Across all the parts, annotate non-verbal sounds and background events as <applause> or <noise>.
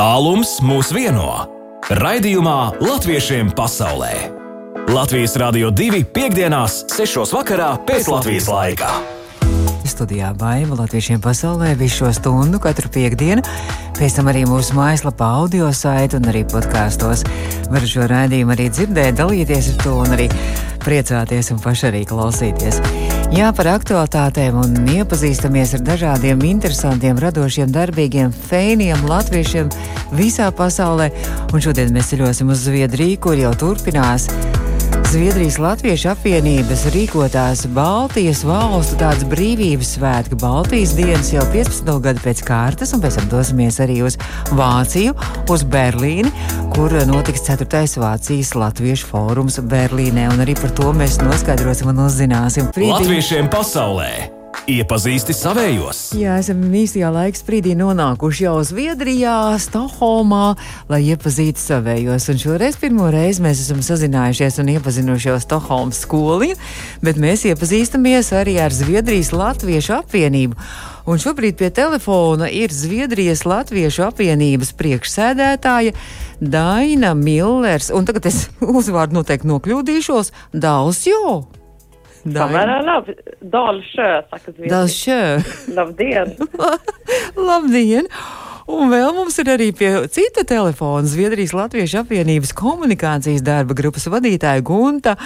Tālums mūs vieno. Raidījumā Latviešiem pasaulē. Latvijas Rādio 2 piekdienās, 6. vakarā pēc Latvijas laika. Studijā Baiva Latviešiem pasaulē visu šo stundu katru piekdienu. Pēc tam arī mūsu mājaslapā, audio saite un arī podkāstos. Var šo raidījumu arī dzirdēt, dalīties ar to un arī priecāties un paši arī klausīties. Jā, par aktualitātēm un iepazīstamies ar dažādiem interesantiem, radošiem, darbīgiem feiniem, latviešiem visā pasaulē. Un šodien mēs ceļosim uz Zviedriju, kur jau turpinās Zviedrijas Latviešu apvienības rīkotās Baltijas valstu tādas brīvības svētki, Baltijas dienas jau 15 gadu pēc kārtas, un pēc tam dosimies arī uz Vāciju, uz Berlīni, kur notiks 4. Vācijas Latviešu fórums Berlīnē, un arī par to mēs noskaidrosim un uzzināsim. Frīdī. Latviešiem pasaulē! Iepazīsti savējos. Jā, esam īstajā laika sprīdī nonākuši jau Zviedrijā, Stokholmā, lai iepazītu savējos. Un šoreiz pirmo reizi mēs esam sazinājušies un iepazinuši jau Stokholmas skoliņu, bet mēs iepazīstamies arī ar Zviedrijas Latviešu apvienību. Un šobrīd pie telefona ir Zviedrijas Latviešu apvienības priekšsēdētāja Daina Millers. Un tagad es <laughs> uzvārdu noteikti nokļūdīšos - Dalsjo. Samērā labi. Dālšē, saka Zviedrija. Dalšē. Labdien! Labdien! Un vēl mums ir arī pie cita telefona Zviedrijas Latviešu apvienības komunikācijas darba grupas vadītāja Gunta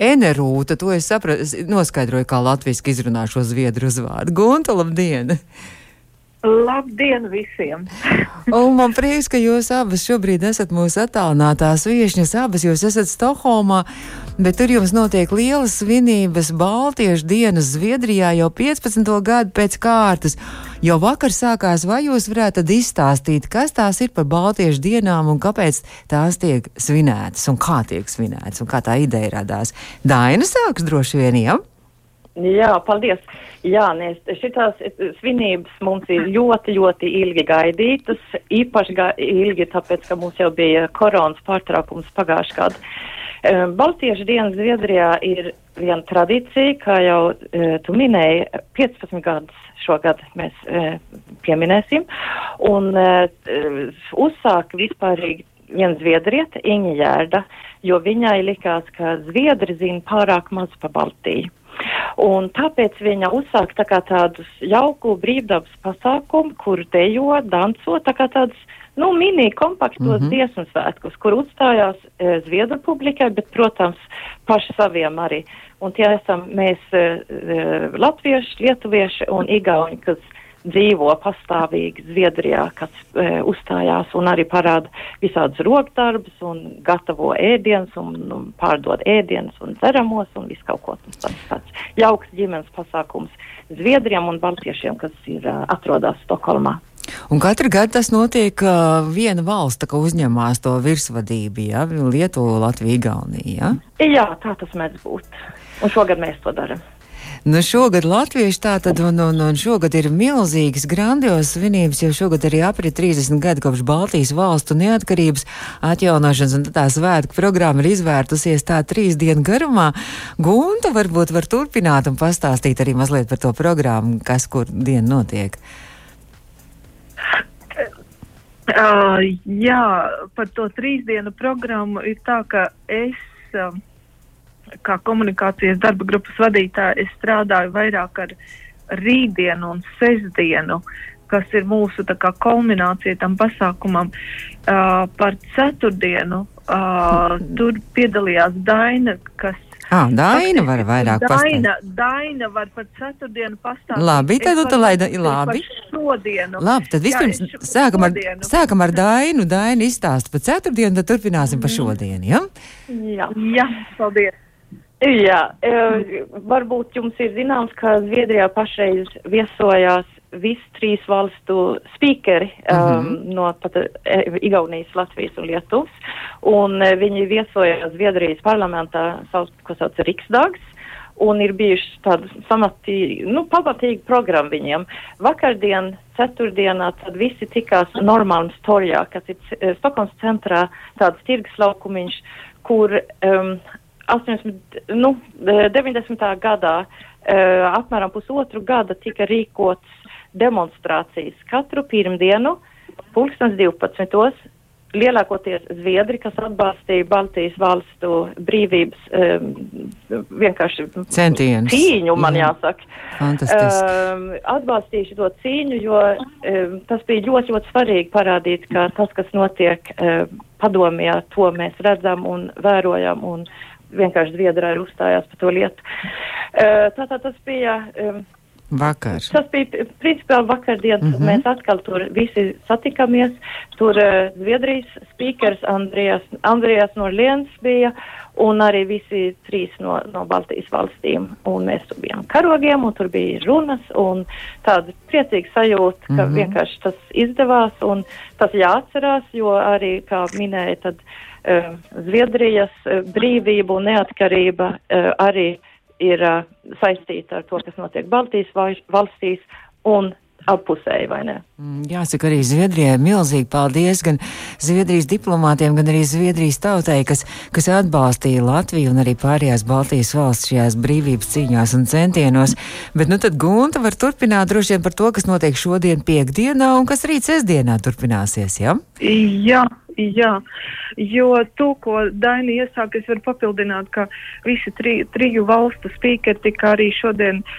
Enerūta. To es sapratu, es noskaidroju, kā latviski izrunā šo zviedru uzvārdu. Gunta, labdien! Labdien visiem! <laughs> <laughs> Un man prieks, ka jūs abas šobrīd esat mūsu attālinātās viesņas. Abas jūs esat Stokholmā, bet tur jums notiek lielas svinības Baltiešu dienas Zviedrijā jau 15. gadu pēc kārtas. Jau vakar sākās, vai jūs varētu izstāstīt, kas tās ir par Baltiešu dienām un kāpēc tās tiek svinētas un kā tiek svinētas un kā tā ideja radās? Daina sāks droši vien, jā? Jā, paldies! Jā, nes, šitās svinības mums ir ļoti, ļoti ilgi gaidītas, īpaši ga ilgi, tāpēc, ka mums jau bija koronas pārtraukums pagājušajā gadā. Um, Baltiešu dienas Zviedrijā ir viena tradīcija, kā jau uh, tu minēji, 15 gadus šogad mēs uh, pieminēsim, un uzsāka vispārīgi viena zviedrieta, Iņa Jērda, jo viņai likās, ka zviedri zina pārāk maz pa Baltiju. Un tāpēc viņa uzsāk tā kā tādus jauku brīvdabas pasākumu, kur dejo, danco, tā kā tādus, nu, mini kompaktos mm -hmm. dziesmu svētkus, kur uzstājās e, Zviedru publikai, bet, protams, paši saviem arī. Un tie esam mēs e, e, latvieši, lietuvieši un igauņi, kas dzīvo pastāvīgi Zviedrijā, kas e, uzstājās un arī parāda visādus rokdarbus un gatavo ēdienas un, un pārdod ēdienas un ceramos un visu kaut ko tāds, tāds jauks ģimenes pasākums Zviedriem un Baltiešiem, kas ir uh, atrodas Stokholmā. Un katru gadu tas notiek, uh, viena valsts uzņemās to virsvadību, ja? Lietuva, Latvija, Igaunija. Ja? Jā, tā tas mēdz būt. Un šogad mēs to darām. Nu, šogad latvieši tā tad, un, un, un šogad ir milzīgas, grandios svinības, jo šogad arī aprit 30 gadi kopš Baltijas valstu neatkarības atjaunošanas, un tā svētku programma ir izvērtusies tā trīs dienu garumā. Gunta varbūt var turpināt un pastāstīt arī mazliet par to programmu, kas kur dienu notiek. Uh, jā, par to trīs dienu programmu ir tā, ka es. Uh, kā komunikācijas darba grupas vadītāja, es strādāju vairāk ar rītdienu un sestdienu, kas ir mūsu kā, kulminācija tam pasākumam. Uh, par ceturtdienu uh, tur piedalījās Daina, kas Ah, Daina var vairāk pastāstīt. Daina, Daina var par ceturtdienu pastāstīt. Labi, tad, tad lai, labi. Šodienu. Labi, tad vispirms Jā, sākam, ar, sākam ar Dainu. Daina izstāsta par ceturtdienu, tad turpināsim mm. par šodienu, ja? Jā, Jā paldies. Jā, e, varbūt jums ir zināms, ka Zviedrijā pašreiz viesojās visi trīs valstu spīkeri um, mm -hmm. no pat e, Igaunijas, Latvijas un Lietuvas, un e, viņi viesojās Zviedrijas parlamentā, sauc, ko sauc Riksdags, un ir bijuši tāda samatīgi, nu, pamatīgi programma viņiem. Vakardien, ceturtdienā, tad visi tikās Normāls Torjā, kas ir Stokholmas centrā tāds tirgus laukumiņš, kur um, 80, nu, 90. gadā apmēram pusotru gada tika rīkots demonstrācijas katru pirmdienu pulkstens 12 lielākoties Zviedri, kas atbalstīja Baltijas valstu brīvības um, vienkārši centienus. Cīņu, man Jā. jāsaka. Fantastiski. Um, atbalstīja šo cīņu, jo um, tas bija ļoti, ļoti svarīgi parādīt, ka tas, kas notiek um, padomjā, to mēs redzam un vērojam un vienkārši Zviedrā ir uzstājās par to lietu. Tātad tas bija. Vakar. Tas bija principā vakardien, mm -hmm. mēs atkal tur visi satikāmies. Tur Zviedrijas spīkers Andrijas, Andrijas Norliens bija un arī visi trīs no, no Baltijas valstīm. Un mēs tur bijām karogiem un tur bija runas un tāda priecīga sajūta, ka mm -hmm. vienkārši tas izdevās un tas jāatcerās, jo arī, kā minēja, tad uh, Zviedrijas uh, brīvība un neatkarība uh, arī ir uh, saistīta ar to, kas notiek Baltijas valstīs un appusēji, vai ne? Mm, Jāsaka, arī Zviedrijai milzīgi paldies gan Zviedrijas diplomātiem, gan arī Zviedrijas tautai, kas, kas atbalstīja Latviju un arī pārējās Baltijas valsts šajās brīvības cīņās un centienos. Bet nu tad Gunta var turpināt droši vien par to, kas notiek šodien piekdienā un kas rīt sestdienā turpināsies, ja? Jā, jā, jo to, ko Daini iesāk, es varu papildināt, ka visi tri, triju valstu spīkeri tika arī šodien uh,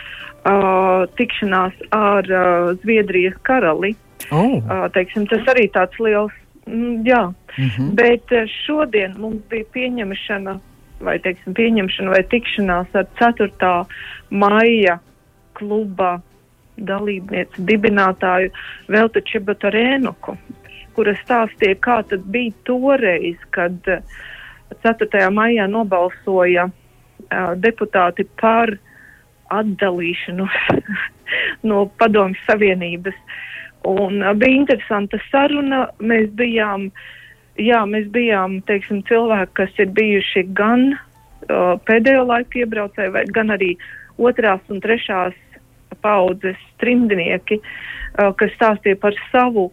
tikšanās ar uh, Zviedrijas karali. Oh. Uh, teiksim, tas arī tāds liels, mm, jā. Mm -hmm. Bet uh, šodien mums bija pieņemšana vai, teiksim, pieņemšana vai tikšanās ar 4. maija kluba dalībnieci dibinātāju Veltu Čebatarēnuku, kura stāstīja, kā tad bija toreiz, kad uh, 4. maijā nobalsoja uh, deputāti par atdalīšanos <laughs> no Padomjas Savienības. Un uh, bija interesanta saruna. Mēs bijām, jā, mēs bijām, teiksim, cilvēki, kas ir bijuši gan uh, pēdējo laiku iebraucēji, gan arī otrās un trešās paudzes trimdnieki, uh, kas stāstīja par savu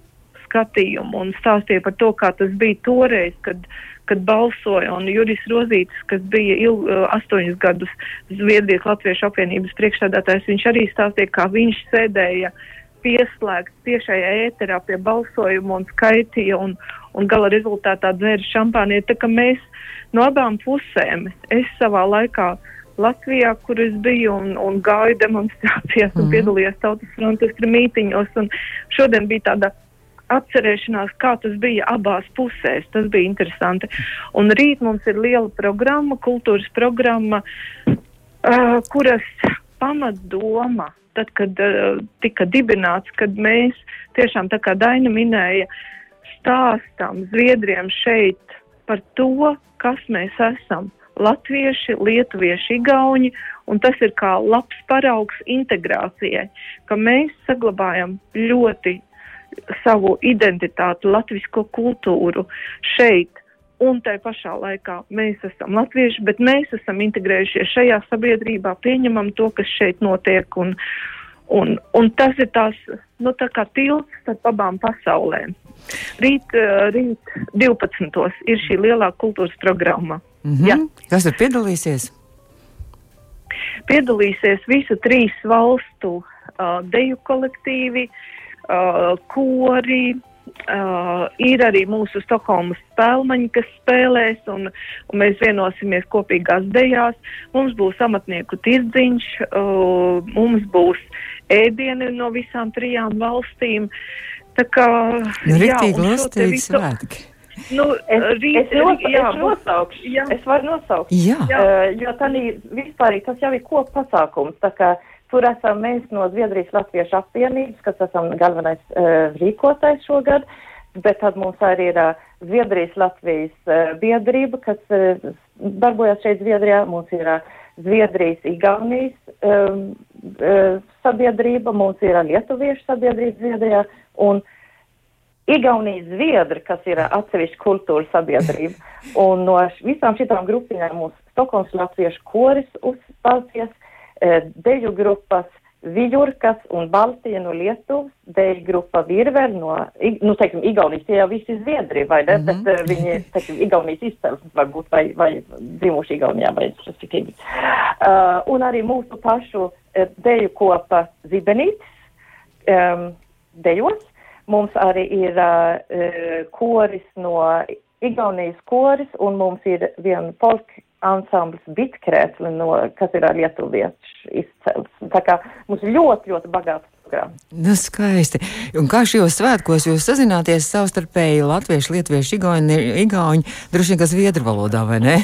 skatījumu un stāstīja par to, kā tas bija toreiz, kad, kad balsoja. Un Juris Rozītis, kas bija il, uh, astoņus gadus Zviedrijas Latviešu apvienības priekšstādātājs, viņš arī stāstīja, kā viņš sēdēja pieslēgts tiešajā ēterā pie balsojuma un skaitīja un, un gala rezultātā dzēra šampānieti. Tā kā mēs no abām pusēm, es savā laikā Latvijā, kur es biju un, un gāju demonstrācijās un Mhm. piedalījos tautas frontes mītiņos, un šodien bija tāda atcerēšanās, kā tas bija abās pusēs. Tas bija interesanti. Un rīt mums ir liela programma, kultūras programma, uh, kuras pamatdoma, tad, kad uh, tika dibināts, kad mēs tiešām, tā kā Daina minēja, stāstam Zviedriem šeit par to, kas mēs esam. Latvieši, lietuvieši, igauņi, un tas ir kā labs paraugs integrācijai, ka mēs saglabājam ļoti savu identitāti, latvisko kultūru šeit. Un tai pašā laikā mēs esam latvieši, bet mēs esam integrējušies šajā sabiedrībā, pieņemam to, kas šeit notiek. Un, un, un tas ir tās, nu, tā kā tilts starp abām pasaulēm. Rīt, uh, rīt 12. ir šī lielā kultūras programma. Mm -hmm. Jā. Kas tur piedalīsies? Piedalīsies visu trīs valstu uh, deju kolektīvi, uh, kori, Uh, ir arī mūsu Stokholmas spēlmaņi, kas spēlēs, un, un mēs vienosimies kopīgās dejās. Mums būs amatnieku tirdziņš, uh, mums būs ēdieni no visām trijām valstīm. Tā kā, Nu, te lustīgi visu- svētki. Nu, Es, rīt, es, nos, jā, es nosaukšu, jā. es varu nosaukt. Jā. Jā. Uh, jo tā vispār tas jau ir koppasākums. tā kā Tur esam mēs no Zviedrijas Latviešu apvienības, kas esam galvenais uh, rīkotājs šogad, bet tad mums arī ir uh, Zviedrijas Latvijas uh, biedrība, kas uh, darbojas šeit Zviedrijā. Mums ir uh, Zviedrijas Igaunijas um, uh, sabiedrība, mums ir uh, Lietuviešu sabiedrība Zviedrijā un Igaunijas Zviedri, kas ir uh, atsevišķa kultūra sabiedrība. <laughs> Un no visām šitām grupiņām mums Stokholmas Latviešu koris uzstāsies, eh, deju grupas Vijurkas un Baltija no Lietuvas, deju grupa Virver no, I- nu, teiksim, Igaunijas, tie jau visi Zviedri, vai ne, bet eh, viņi, teiksim, Igaunijas izcelsmes varbūt, vai, vai dzimuši Igaunijā, vai respektīvi. Uh, un arī mūsu pašu eh, deju kopa Zibenītis, um, dejos. Mums arī ir uh, koris no Igaunijas koris, un mums ir viena polka ansamblis Bitkrēsli, no, kas ir lietuviešu izcels. Tā kā mums ļoti, ļoti bagāts programma. Nu, skaisti. Un kā šajos svētkos jūs sazināties savstarpēji latviešu, lietuviešu, igauņi, igauņi, droši vien, ka zviedru valodā, vai ne?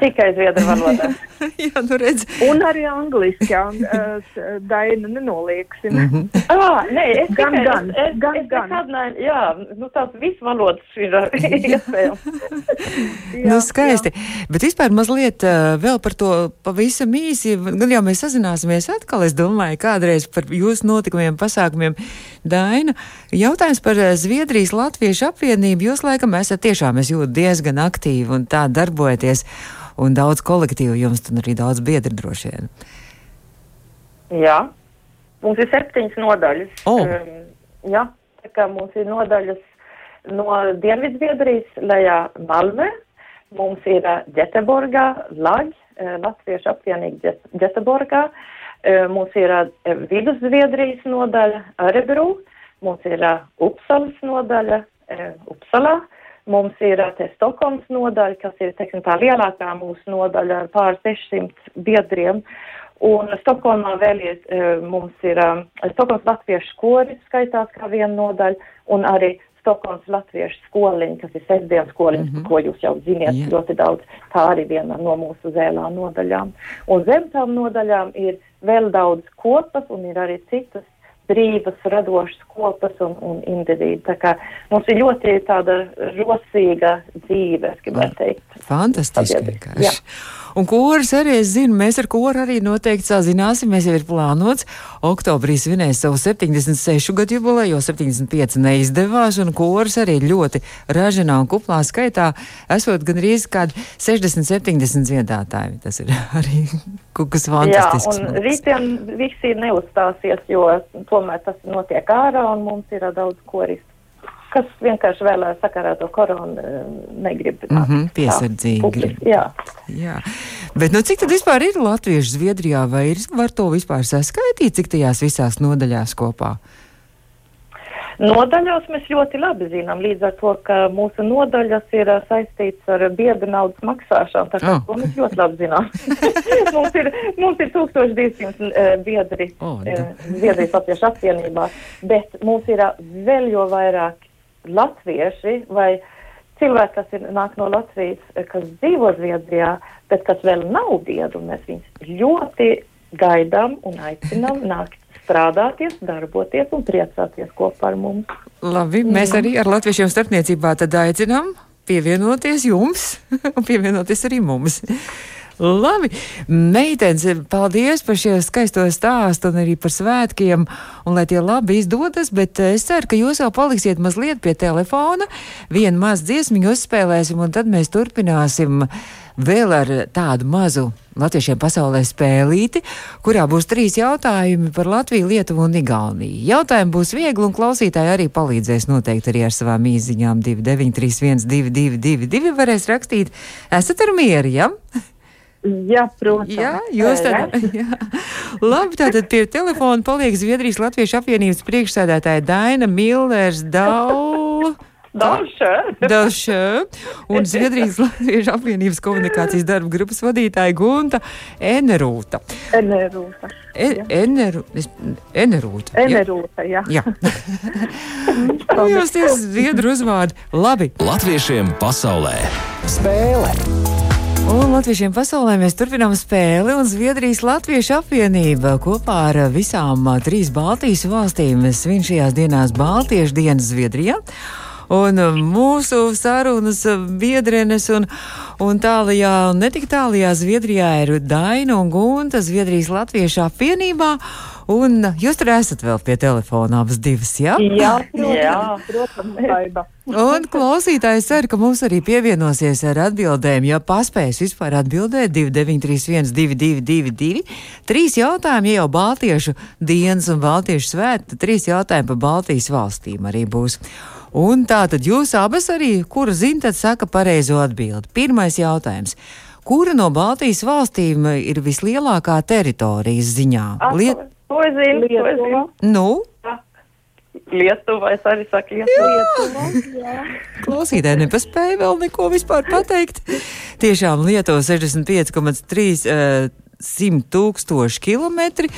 Tikai zviedru valodā. <laughs> jā, nu redz. Un arī angliski, jā, uh, <laughs> Daina nenolieksim. Mm -hmm. ah, nē, es gan, tikai, gan, es, gan, es, gan. Es ne, jā, nu tās viss valodas ir <laughs> iespējams. nu, skaisti. Jā. Bet vispār mazliet uh, vēl par to pavisam īsi, gan jau mēs sazināsimies atkal, es domāju, kādreiz par jūsu notikumiem, pasākumiem. Daina, jautājums par Zviedrijas Latviešu apvienību. Jūs laikam esat tiešām, es jūtu, diezgan aktīvi un tā darbojaties un daudz kolektīvu jums, un arī daudz biedru droši vien. Jā, mums ir septiņas nodaļas. Oh. Um, jā, tā kā mums ir nodaļas no Dienvidzviedrijas lejā Malmē, mums ir uh, Ģeteborgā, Laģ, uh, Latviešu apvienība Ģeteborgā, uh, mums ir uh, Vidusviedrijas nodaļa Arebru, mums ir uh, Upsalas nodaļa uh, Upsalā, Mums ir te Stokholmas nodaļa, kas ir, teiksim, tā lielākā mūsu nodaļa ar pār 600 biedriem. Un Stokholmā vēl ir, mums ir Stokholmas latviešu skori skaitās kā viena nodaļa, un arī Stokholmas latviešu skoliņa, kas ir sestdienas skoliņas, mm -hmm. ko jūs jau ziniet yeah. ļoti daudz. Tā arī viena no mūsu zēlā nodaļām. Un zem tām nodaļām ir vēl daudz kopas, un ir arī citas brīvas, radošas kopas un, un individu. Tā kā mums ir ļoti tāda rosīga dzīve, es gribētu teikt. Fantastiski. Un koris arī, es zinu, mēs ar koru arī noteikti sazināsim. Mēs jau ir plānots. Oktobrī svinēs savu 76 gadu jubileju, jo 75 neizdevās, un koris arī ļoti ražinā un kuplā skaitā esot gan arī kādi 60-70 dziedātāji. Tas ir <laughs> arī kaut kas fantastisks. Jā, un rītdien visi neuzstāsies, jo tomēr tas notiek ārā, un mums ir daudz koristu kas vienkārši vēlēs sakarā to koronu negrib. Mm -hmm, piesardzīgi. Tā, publiski, jā. jā. Bet nu, cik tad vispār ir latviešu Zviedrijā, vai ir, var to vispār saskaitīt, cik tajās visās nodaļās kopā? Nodaļos mēs ļoti labi zinām, līdz ar to, ka mūsu nodaļas ir saistīts ar biedru naudas maksāšanu, tā kā oh. to mēs ļoti labi zinām. <laughs> mums, ir, mums ir 1200 uh, biedri oh, uh, Zviedrijas Latviešu apvienībā, bet mums ir vēl jo vairāk latvieši vai cilvēki, kas ir, nāk no Latvijas, kas dzīvo Zviedrijā, bet kas vēl nav biedri, mēs viņus ļoti gaidām un aicinām <laughs> nākt strādāties, darboties un priecāties kopā ar mums. Labi, mēs arī ar latviešiem starpniecībā tad aicinām pievienoties jums <laughs> un pievienoties arī mums. Labi, meitenes, paldies par šo skaisto stāstu un arī par svētkiem, un lai tie labi izdodas, bet es ceru, ka jūs jau paliksiet mazliet pie telefona, vienu maz dziesmiņu uzspēlēsim, un tad mēs turpināsim vēl ar tādu mazu latviešiem pasaulē spēlīti, kurā būs trīs jautājumi par Latviju, Lietuvu un Igauniju. Jautājumi būs viegli, un klausītāji arī palīdzēs noteikti arī ar savām īziņām 2931, 222, varēs rakstīt. Esat ar mieru, ja? Jā, protams. Jā, jūs tad, <laughs> jā. Labi, tātad pie telefona paliek Zviedrijas Latviešu apvienības priekšsēdētāja Daina Millers Daula. Dalšē un Zviedrijas Latviešu apvienības komunikācijas darba grupas vadītāja Gunta Enerūta. Enerūta. E, eneru, enerūta. Enerūta, jā. jā. <laughs> nu, jūs tie zviedru uzvārdi. Labi. Latviešiem pasaulē spēle. Un Latviešiem pasaulē mēs turpinām spēli, un Zviedrijas Latviešu apvienība kopā ar visām trīs Baltijas valstīm svin šajās dienās Baltiešu dienas Zviedrijā. Un mūsu sarunas biedrenes un, un tālajā, un ne tik tālajā Zviedrijā ir Daina un Gunta Zviedrijas Latviešu apvienībā. Un jūs tur esat vēl pie telefona abas divas, jā? Jā, jā protams. <laughs> Un klausītājs cer, ka mums arī pievienosies ar atbildēm, ja paspēs vispār atbildēt 2931, 222, trīs jautājumi, ja jau Baltiešu dienas un Baltiešu svētki, trīs jautājumi par Baltijas valstīm arī būs. Un tā tad jūs abas arī, kura zina, tad saka pareizo atbildi. Pirmais jautājums. Kura no Baltijas valstīm ir vislielākā teritorijas ziņā? Liet... To es zinu, to es zinu. Nu? Lietuva, es arī saku Lietuva. Klausītāji nepaspēja vēl neko vispār pateikt. Tiešām Lietuva 65,3 uh, tūkstoši kilometri.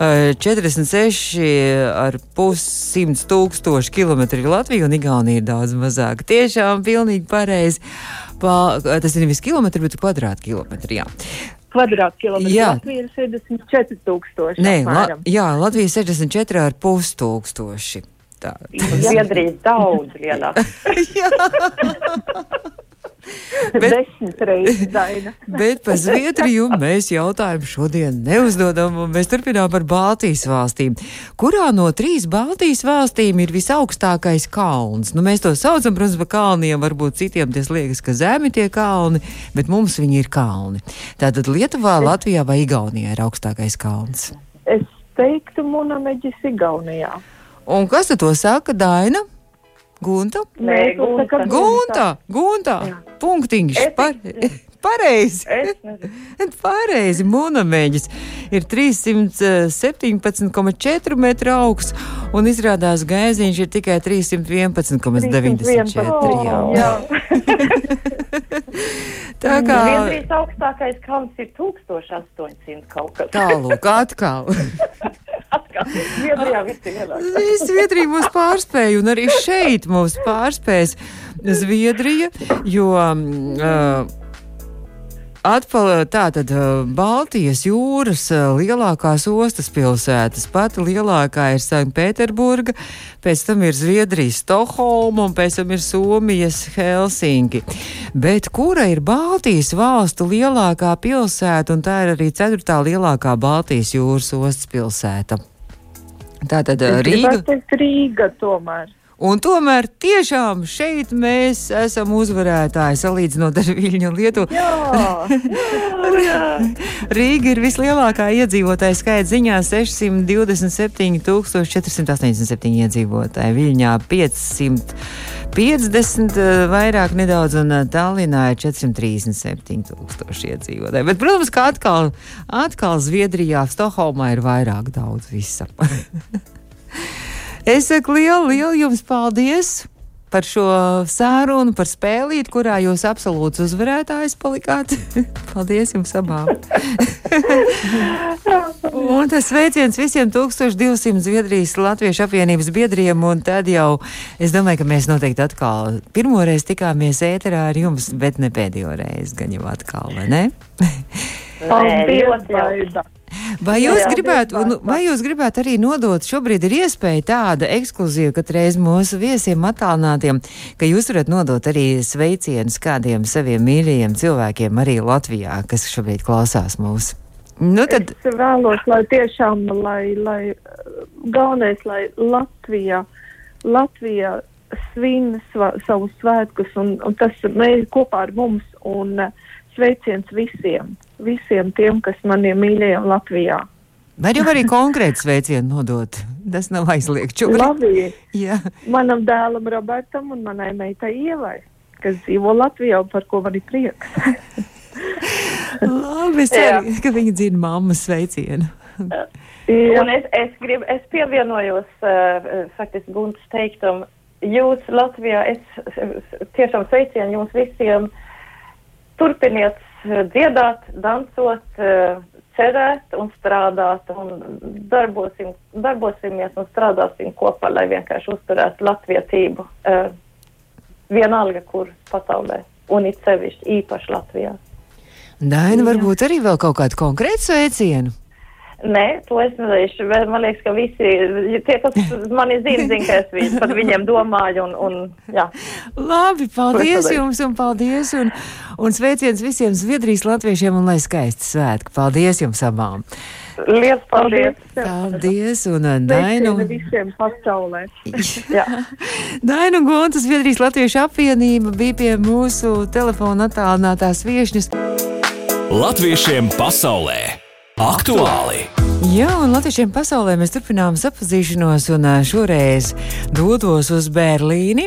Uh, 46 ar pus 100 tūkstoši kilometri Latvija un Igaunija ir daudz mazāk. Tiešām pilnīgi pareizi. Pa, tas ir nevis kilometri, bet kvadrātkilometri. Jā. Kvadrātkilometri. Jā. Latvija ir 64 tūkstoši. Nē, la, apmēram. jā, Latvija 64 ar pus tūkstoši. Tā. Zviedrija daudz <laughs> lielāk. <laughs> <laughs> Bet- reizes. <laughs> Bet par Zviedriju mēs jautājumu šodien neuzdodam, un mēs turpinām par Baltijas valstīm. Kurā no trīs Baltijas valstīm ir visaugstākais kalns? Nu, mēs to saucam, protams, par kalniem, varbūt citiem tas liekas, ka zemi tie kalni, bet mums viņi ir kalni. Tātad Lietuvā, Latvijā vai Igaunijā ir augstākais kalns. Es teiktu, Munameģis Igaunijā. Un kas tad to saka, Daina? Gunta? Nē, Gunta. Gunta, Gunta, punktiņš, Es- par, pareizi. <laughs> Pareizi, monēģis ir 317,4 metru augsts, un izrādās gaiziņš ir tikai 311,94. Jā. Jā. <laughs> Tā kā Zviedrijas augstākais kalns ir 1800 kaut kas. tālāk, atkal. <laughs> Zviedrijā viss ir lielāks. <laughs> Zviedrija mūs pārspēja, un arī šeit mūs pārspēs Zviedrija, jo. Uh, Atpala tātad Baltijas jūras lielākās ostas pilsētas. Pati lielākā ir Sanktpēterburga, pēc tam ir Zviedrijas Stokholma un pēc tam ir Somijas Helsinki. Bet kura ir Baltijas valstu lielākā pilsēta un tā ir arī ceturtā lielākā Baltijas jūras ostas pilsēta? Tātad Es Rīga. Rīga tomēr. Un tomēr tiešām šeit mēs esam uzvarētāji salīdzinot ar Viļņu un Lietuvu. <laughs> Rīga ir vislielākā iedzīvotāja skaita ziņā - 627,487 iedzīvotāji. Viļņā 550 eh, vairāk nedaudz, un eh, Tallinā ir 437,000 iedzīvotāji. Bet, protams, ka atkal, atkal Zviedrijā, Stokholmā ir vairāk daudz visa. <laughs> Es saku lielu, lielu jums paldies par šo sārunu, par spēlīti, kurā jūs absolūts uzvarētājs palikāt. <laughs> paldies jums abām! <laughs> un tas sveiciens visiem 1200 Zviedrijas Latviešu apvienības biedriem, un tad jau es domāju, ka mēs noteikti atkal pirmoreiz tikāmies ēterā ar jums, bet ne pēdējo reizi, gan jau atkal, vai ne? Paldies. Vaida. Vai jūs, Jā, gribētu, un, vai jūs gribētu arī nodot, šobrīd ir iespēja tāda ekskluzīva, katreiz mūsu viesiem attālinātiem, ka jūs varat nodot arī sveicienus kādiem saviem mīļajiem cilvēkiem arī Latvijā, kas šobrīd klausās mūs? Nu, tad, Es vēlos, lai tiešām, lai, lai galvenais, lai Latvija, Latvija svin sva, savus svētkus, un, un tas mēs kopā ar mums, un sveiciens visiem, visiem tiem, kas maniem mīļajiem Latvijā. var jau arī konkrēti sveicienu nodot. Tas nav aizliegts. Jā. manam dēlam Robertam un manai meitai Ievai, kas dzīvo Latvijā un par ko man ir prieks. Labi, es ceru, ka viņi dzird mammas sveicienu. Jā. Un es, es, gribu, es pievienojos uh, faktiski Guntas teiktam. Jūs Latvijā, es tiešām sveicienu jums visiem. Turpiniet dziedāt, dansot, uh, cerēt un strādāt un darbosim, darbosimies un strādāsim kopā, lai vienkārši uzturētu latvietību uh, vienalga, kur pasaulē un it sevišķi īpaši Latvijā. Daina, varbūt arī vēl kaut kādu konkrētu sveicienu. Nē, to es nedarīšu. bet Man liekas, ka visi, tie, kas <laughs> mani zina, zina, ka es viņ, par viņiem domāju. Un, un, jā. Labi, paldies jums un paldies. Un, un sveiciens visiem Zviedrijas latviešiem un lai skaisti svētki. Paldies jums abām. Lielas paldies! Paldies un uh, Dainu. Visiem pasaulē. <laughs> Jā. Dainu Gontas Zviedrijas Latviešu apvienība bija pie mūsu telefona attālinātās viešņas. Latviešiem pasaulē aktuāli! Jā, un latviešiem pasaulē mēs turpinām sapazīšanos, un šoreiz dodos uz Berlīni.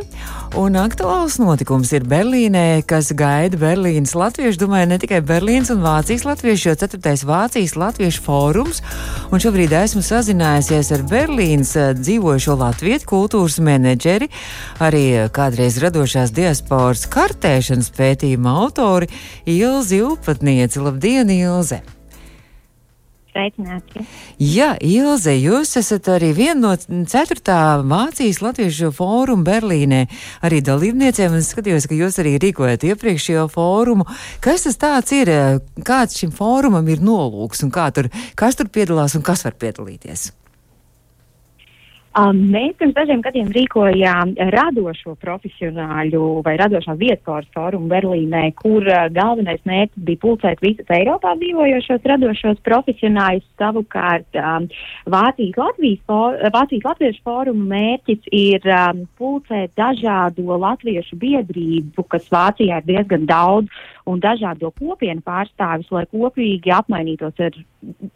Un aktuāls notikums ir Berlīnē, kas gaida Berlīnas latviešu. Domāju, ne tikai Berlīnas un Vācijas latviešu, jo 4. Vācijas latviešu fórums. Un šobrīd esmu sazinājusies ar Berlīnas dzīvojošo latviešu kultūras menedžeri, arī kādreiz radošās diasporas kartēšanas pētījuma autori Ilzi Upatnieci. Labdien, Ilze! Sveicināti. Jā, Ilze, jūs esat arī viena no ceturtā Vācijas Latviešu fóruma Berlīnē arī dalībniecēm. Es skatījos, ka jūs arī rīkojat iepriekšējo fórumu. Kas tas tāds ir? Kāds šim fórumam ir nolūks un kā tur, kas tur piedalās un kas var piedalīties? Um, mēs pirms dažiem gadiem rīkojām radošo profesionāļu vai radošā vietkoras fórumu Berlīnē, kur uh, galvenais mērķis bija pulcēt visus Eiropā dzīvojošos radošos profesionāļus. Savukārt um, Vācijas, Latvijas for, Vācijas Latviešu fórumu mērķis ir um, pulcēt dažādo latviešu biedrību, kas Vācijā ir diezgan daudz, un dažādo kopienu pārstāvis, lai kopīgi apmainītos ar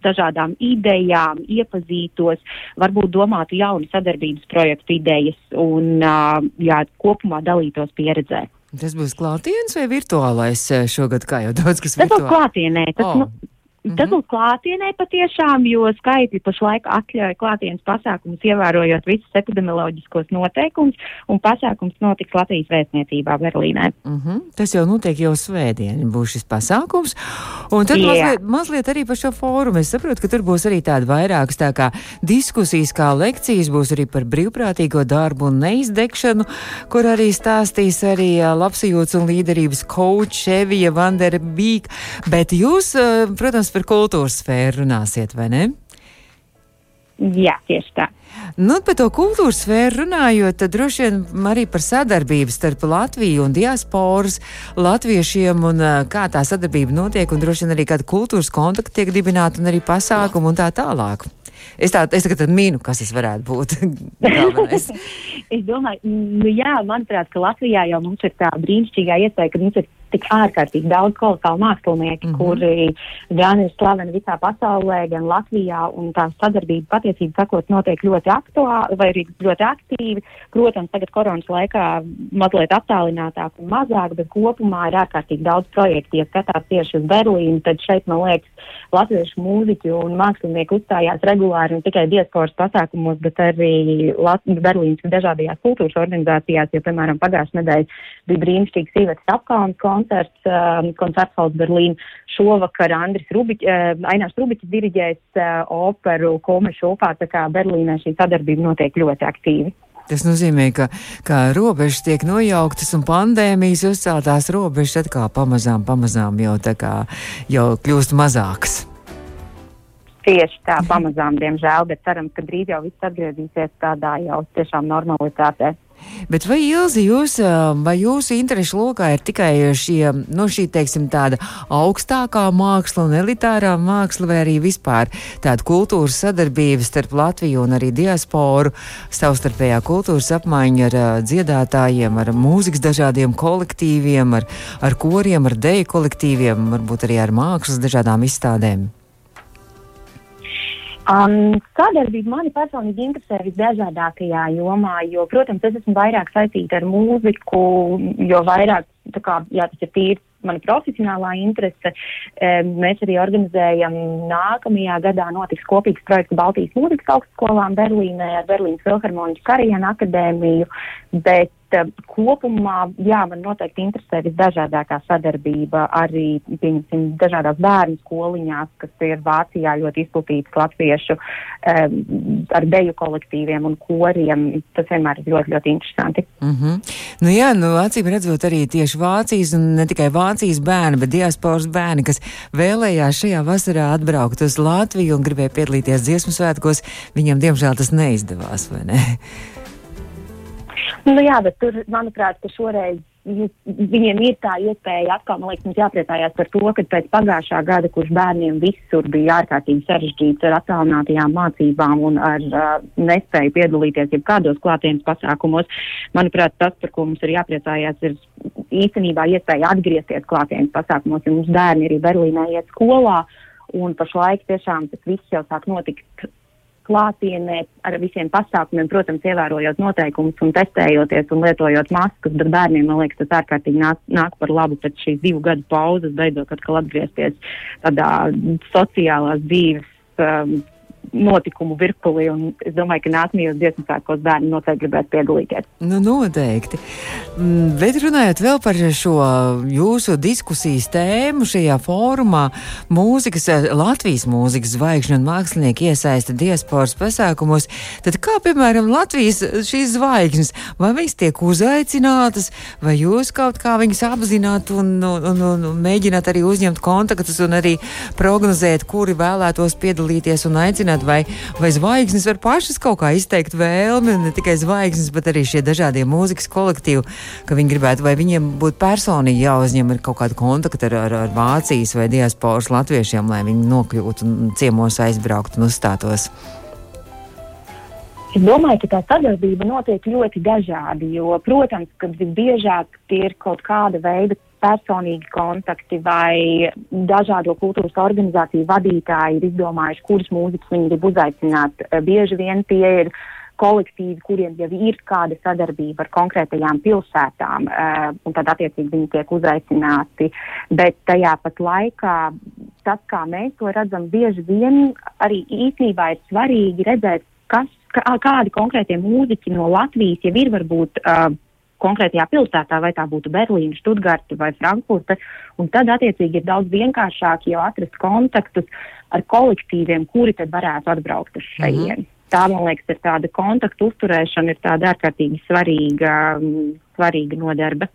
dažādām idejām, iepazītos, varbūt domātu jaunu sadarbības projektu idejas un jā, kopumā dalītos pieredzē. Tas būs klātienes vai virtuālais šogad, kā jau daudz kas virtuāli? Tas būs klātienē. Tas, oh. nu, Mm -hmm. Tas būs klātienē patiešām, jo skaitļi pašlaik atļauj klātienes pasākumus, ievērojot visus epidemioloģiskos noteikumus, un pasākums notiks Latvijas vēstniecībā Berlīnē. Mm -hmm. Tas jau notiek jau svētdien, būs šis pasākums. Un tad yeah. mazliet, mazliet arī par šo fórumu. Es saprotu, ka tur būs arī tāda vairākas tā kā diskusijas, kā lekcijas, būs arī par brīvprātīgo darbu un neizdegšanu, kur arī stāstīs arī labsajūtas un līderības coach Evija Vandera Bīk. Bet jūs, protams, par kultūras sfēru runāsiet, vai ne? Jā, tieši tā. Nu, par to kultūras sfēru runājot, tad droši vien arī par sadarbību starp Latviju un diasporas latviešiem un kā tā sadarbība notiek, un droši vien arī kāda kultūras kontakta tiek dibināta un arī pasākumu un tā tālāk. Es, tā, es tagad mīnu, kas tas varētu būt. <laughs> es domāju, nu jā, manuprāt, ka Latvijā jau mums ir tā brīnišķīgā iespēja, ka mums ir tik ārkārtīgi daudz kolosālu mākslinieki, mm -hmm. kuri gan ir slaveni visā pasaulē, gan Latvijā, un tā sadarbība patiesībā sakot notiek ļoti aktuāli vai arī ļoti aktīvi. Protams, tagad koronas laikā mazliet attālinātāk un mazāk, bet kopumā ir ārkārtīgi daudz projektu. Ja skatās tieši uz Berlīnu, tad šeit, man liekas, latviešu mūziķi un mākslinieki uzstājās regulāri ne tikai diasporas pasākumos, bet arī Lat Berlīnas dažādajās kultūras organizācijās, jo, piemēram, pagājušajā nedēļā bija brīnišķīgs Īvetes apkalns koncerts, um, koncerthalls Berlīna. Šovakar Andris Rubiķis, uh, Ainārs Rubiķis diriģēs uh, operu Komešu opā, tā kā Berlīnē šī sadarbība notiek ļoti aktīvi. Tas nozīmē, ka, ka robežas tiek nojauktas un pandēmijas uzceltās robežas atkal pamazām, pamazām jau, kā, jau kļūst mazākas. Tieši tā, pamazām, diemžēl, bet cerams, ka drīz jau viss atgriezīsies tādā jau tiešām normalitātē. Bet vai Ilzi, jūs, vai jūsu interešu lokā ir tikai šie, nu, šī, teiksim, tāda augstākā māksla un elitārā māksla, vai arī vispār tāda kultūras sadarbība starp Latviju un arī diasporu, savstarpējā kultūras apmaiņa ar dziedātājiem, ar mūzikas dažādiem kolektīviem, ar, ar koriem, ar deju kolektīviem, varbūt arī ar mākslas dažādām izstādēm? Um, sadarbība mani personīgi interesē visdažādākajā jomā, jo, protams, es esmu vairāk saistīta ar mūziku, jo vairāk, kā, jā, tas ir tīri mana profesionālā interese. Mēs arī organizējam nākamajā gadā notiks kopīgs projekts Baltijas mūzikas augstskolām Berlīnē ar Berlīnas Filharmonijas Karienu akadēmiju, bet kopumā, jā, man noteikti interesē visdažādākā sadarbība arī, pieņemsim, dažādās bērnu skoliņās, kas ir Vācijā ļoti izplatītas latviešu um, ar deju kolektīviem un koriem. Tas vienmēr ir ļoti, ļoti interesanti. Mm -hmm. Nu jā, nu acīm redzot arī tieši Vācijas un ne tikai Vācijas bērni, bet diasporas bērni, kas vēlējās šajā vasarā atbraukt uz Latviju un gribēja piedalīties dziesmu svētkos, viņiem diemžēl tas neizdevās, vai ne? Nu, jā, bet tur, manuprāt, ka šoreiz viņiem ir tā iespēja atkal, man liekas, mums jāpriecājās par to, ka pēc pagājušā gada, kurš bērniem visur bija ārkārtīgi sarežģīts ar attālinātajām mācībām un ar uh, nespēju piedalīties jebkādos klātienes pasākumos, manuprāt, tas, par ko mums ir jāpriecājās, ir īstenībā iespēja atgriezties klātienes pasākumos, jo mums bērni arī Berlīnē iet skolā Un pašlaik tiešām tas viss jau sāk notikt klātienē ar visiem pasākumiem, protams, ievērojot noteikumus un testējoties un lietojot maskas, bet bērniem, man liekas, tas ārkārtīgi nāk, nāk par labu pēc šīs divu gadu pauzes, beidzot atkal atgriezties tādā sociālās dzīves um, notikumu virpulī. Es domāju, ka nākamajos dziesmu sākos bērni noteikti gribētu piedalīties. Nu, noteikti. Mm, bet runājot vēl par šo jūsu diskusijas tēmu šajā fórumā, mūzikas, Latvijas mūzikas zvaigžņu un mākslinieku iesaista diasporas pasākumos, tad kā, piemēram, Latvijas šīs zvaigznes, vai viņas tiek uzaicinātas, vai jūs kaut kā viņas apzināt un, un, un, un mēģināt arī uzņemt kontaktus un arī prognozēt, kuri vēlētos piedalīties un aicināt vai, vai zvaigznes var pašas kaut kā izteikt vēlmi, ne tikai zvaigznes, bet arī šie dažādie mūzikas kolektīvi, ka viņi gribētu, vai viņiem būtu personīgi jāuzņem kaut kāda kontakta ar, ar, ar Vācijas vai diasporas latviešiem, lai viņi nokļūtu un ciemos aizbrauktu un uzstātos. Es domāju, ka tā sadarbība notiek ļoti dažādi, jo, protams, kad visbiežāk tie ir kaut kāda veida personīgi kontakti vai dažādo kultūras organizāciju vadītāji ir izdomājuši, kuras mūzikas viņi grib uzaicināt. Eh, bieži vien tie ir kolektīvi, kuriem jau ir kāda sadarbība ar konkrētajām pilsētām, uh, un tad attiecīgi viņi tiek uzaicināti. Bet tajā pat laikā tas, kā mēs to redzam, bieži vien arī īstenībā ir svarīgi redzēt, kas, kā, kādi konkrētie mūziķi no Latvijas jau ir varbūt. Uh, konkrētajā pilsētā, vai tā būtu Berlīna, Stuttgarta vai Frankfurta. Un tad, attiecīgi, ir daudz vienkāršāk jau atrast kontaktus ar kolektīviem, kuri tad varētu atbraukt uz šejieni. Mm -hmm. Tā, man liekas, ir tāda kontaktu uzturēšana, ir tāda ārkārtīgi svarīga, svarīga nodarbe.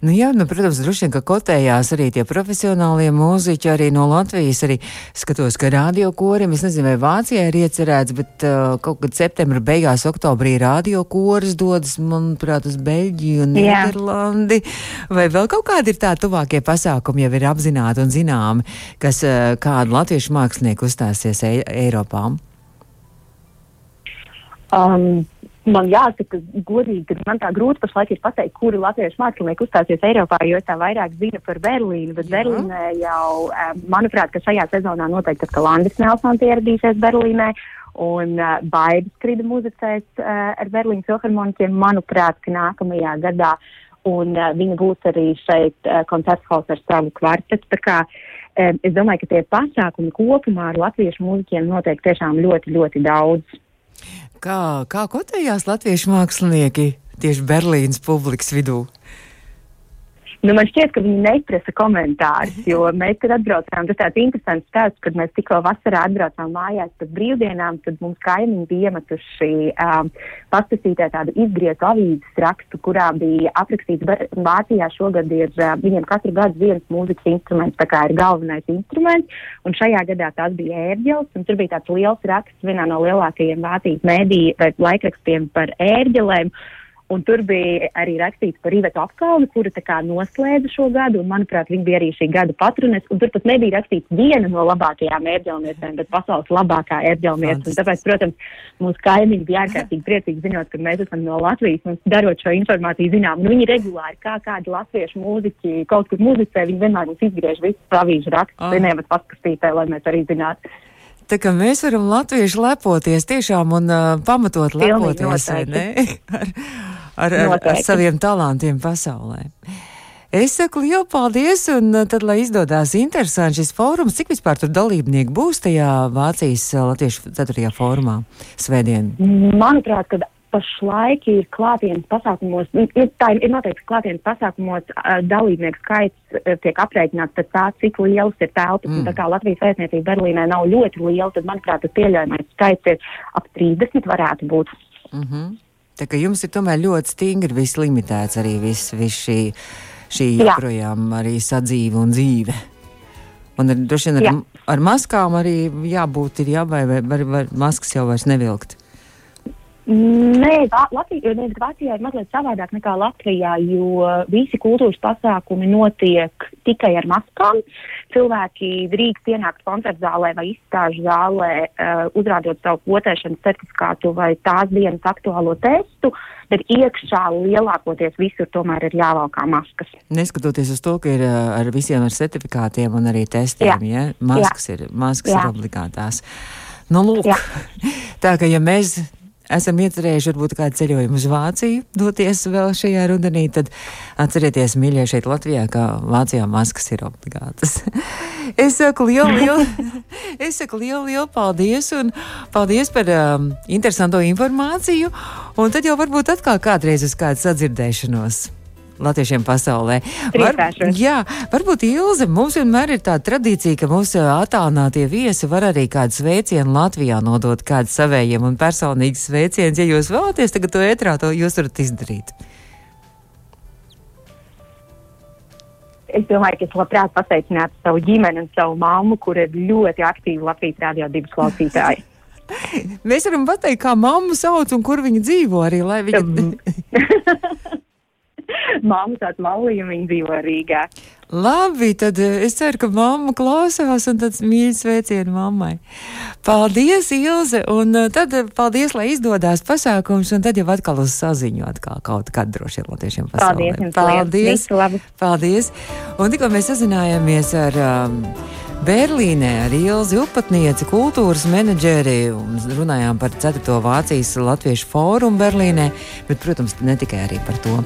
Nu, jā, nu, protams, droši vien, ka kotējās arī tie profesionālie mūziķi, arī no Latvijas. Arī skatos, ka radiokorim, es nezinu, vai Vācijā ir iecerēts, bet uh, kaut kad septembra beigās, oktobrī radiokoris dodas, manuprāt, uz Beļģiju un Nīderlandi. Vai vēl kaut kādi ir tā tuvākie pasākumi jau ir apzināti un zināmi, kas uh, kādu latviešu mākslinieku uzstāsies e Eiropā? Um, man jāsaka, godīgi, ka man tā grūti pašlaik ir pateikt, kuri latviešu mākslinieki uzstāsies Eiropā, jo es tā vairāk zinu par Berlīnu, bet Jā. Berlīnē jau, manuprāt, ka šajā sezonā noteikti atkal Andris Nelsons ieradīsies Berlīnē. Un uh, Baidis Krida muzicēs uh, ar Berlīnas filharmoniķiem, manuprāt, ka nākamajā gadā. Un uh, viņa būs arī šeit uh, koncerthaus ar savu kvartetu. Tā kā um, es domāju, ka tie pasākumi kopumā ar latviešu mūziķiem notiek tiešām ļoti, ļoti daudz. Kā, kā kotējās latviešu mākslinieki tieši Berlīnas publikas vidū? Nu, man šķiet, ka viņi neprasa komentārus, jo mēs, kad atbraucām, tas tāds interesants stāsts, kad mēs tikko vasarā atbraucām mājās pēc brīvdienām, tad mums kaimiņi bija iemetuši um, pastasītē tādu izgriezu avīzes rakstu, kurā bija aprakstīts, Vācijā šogad ir uh, viņiem katru gadu viens mūzikas instruments, tā kā ir galvenais instruments, un šajā gadā tas bija ērģels, un tur bija tāds liels raksts vienā no lielākajiem Vācijas mēdī vai laikrakstiem par ērģelēm. Un tur bija arī rakstīts par Ivetu apkalni, kura tā kā noslēdza šo gadu, un, manuprāt, viņa bija arī šī gada patrones. Un tur pat nebija rakstīts viena no labākajām ērģelniecēm, bet pasaules labākā ērģelniece. Tāpēc, protams, mūsu kaimiņi bija ārkārtīgi priecīgi zinot, ka mēs esam no Latvijas un darot šo informāciju zinām. Nu, viņi regulāri, kā kādi latviešu mūziķi kaut kur muzicē, viņi vienmēr mums izgriež visu pravīžu rakstu, oh. vieniem paskastītē, lai mēs arī zinātu. Tā kā mēs varam latvieši lepoties tiešām un uh, pamatot lepoties, ne? <laughs> ar, ar, ar, ar saviem talantiem pasaulē. Es saku lielu paldies, un uh, tad, lai izdodas interesanti šis fórums, cik vispār tur dalībnieki būs tajā Vācijas uh, Latviešu 4. fórumā svētdien? Manuprāt, kad pašlaik ir klātienes pasākumos, nu, tā ir, ir noteikti klātienes pasākumos dalībnieku skaits tiek aprēķināts pēc tā, cik liels ir telpas. Mm. Tā kā Latvijas vēstniecība Berlīnē nav ļoti liela, tad, manuprāt, tas pieļaujamais skaits ir ap 30 varētu būt. Mm -hmm. Tā kā jums ir tomēr ļoti stingri viss limitēts arī viss vis šī, šī joprojām arī sadzīve un dzīve. Un ar, droši vien ar, ar maskām arī jābūt ir jābai, vai, vai, vai maskas jau vairs nevilkt. Nē, Latvijā, Vācijā ir mazliet savādāk nekā Latvijā, jo visi kultūras pasākumi notiek tikai ar maskām. Cilvēki drīkst ienākt koncertu zālē vai izstāžu zālē, uh, uzrādot savu potēšanas certifikātu vai tās dienas aktuālo testu, bet iekšā lielākoties visur tomēr ir jāvalkā maskas. Neskatoties uz to, ka ir uh, ar visiem ar certifikātiem un arī testiem, Jā. ja? maskas, Jā. ir, maskas Jā. ir obligātās. Nu, lūk, Jā. tā ka ja mēs esam iecerējuši varbūt kādu ceļojumu uz Vāciju, doties vēl šajā rudenī, tad atcerieties, mīļie, šeit Latvijā, ka Vācijā maskas ir obligātas. <laughs> es saku lielu, lielu, <laughs> es saku lielu, lielu paldies un paldies par um, interesanto informāciju, un tad jau varbūt atkal kādreiz uz kādu sadzirdēšanos latviešiem pasaulē. Var, jā, varbūt Ilze, mums vienmēr ir tā tradīcija, ka mūsu attālinātie viesi var arī kādu sveicienu Latvijā nodot kādu savējiem un personīgs sveiciens. Ja jūs vēlaties tagad to ētrā, to jūs varat izdarīt. Es domāju, ka es labprāt pateicinātu savu ģimeni un savu mammu, kur ir ļoti aktīvi Latvijas rādio divas klausītāji. Mēs varam pateikt, kā mammu sauc un kur viņa dzīvo arī, lai viņa. <laughs> <laughs> Māma tāds malīja, viņa dzīvo Rīgā. Labi, tad eh, es ceru, ka mamma klausās un tāds mīļš sveicienu mammai. Paldies, Ilze, un eh, tad eh, paldies, lai izdodas pasākums, un tad jau atkal uz saziņu atkal kaut kad droši vien latviešiem pasaulē. Paldies, paldies. Paldies. paldies. Un tikko mēs sazinājāmies ar um, Berlīnē ar Ilzi Upatnieci, kultūras menedžeri un runājām par 4. Vācijas Latviešu fórumu Berlīnē, bet, protams, ne tikai arī par to.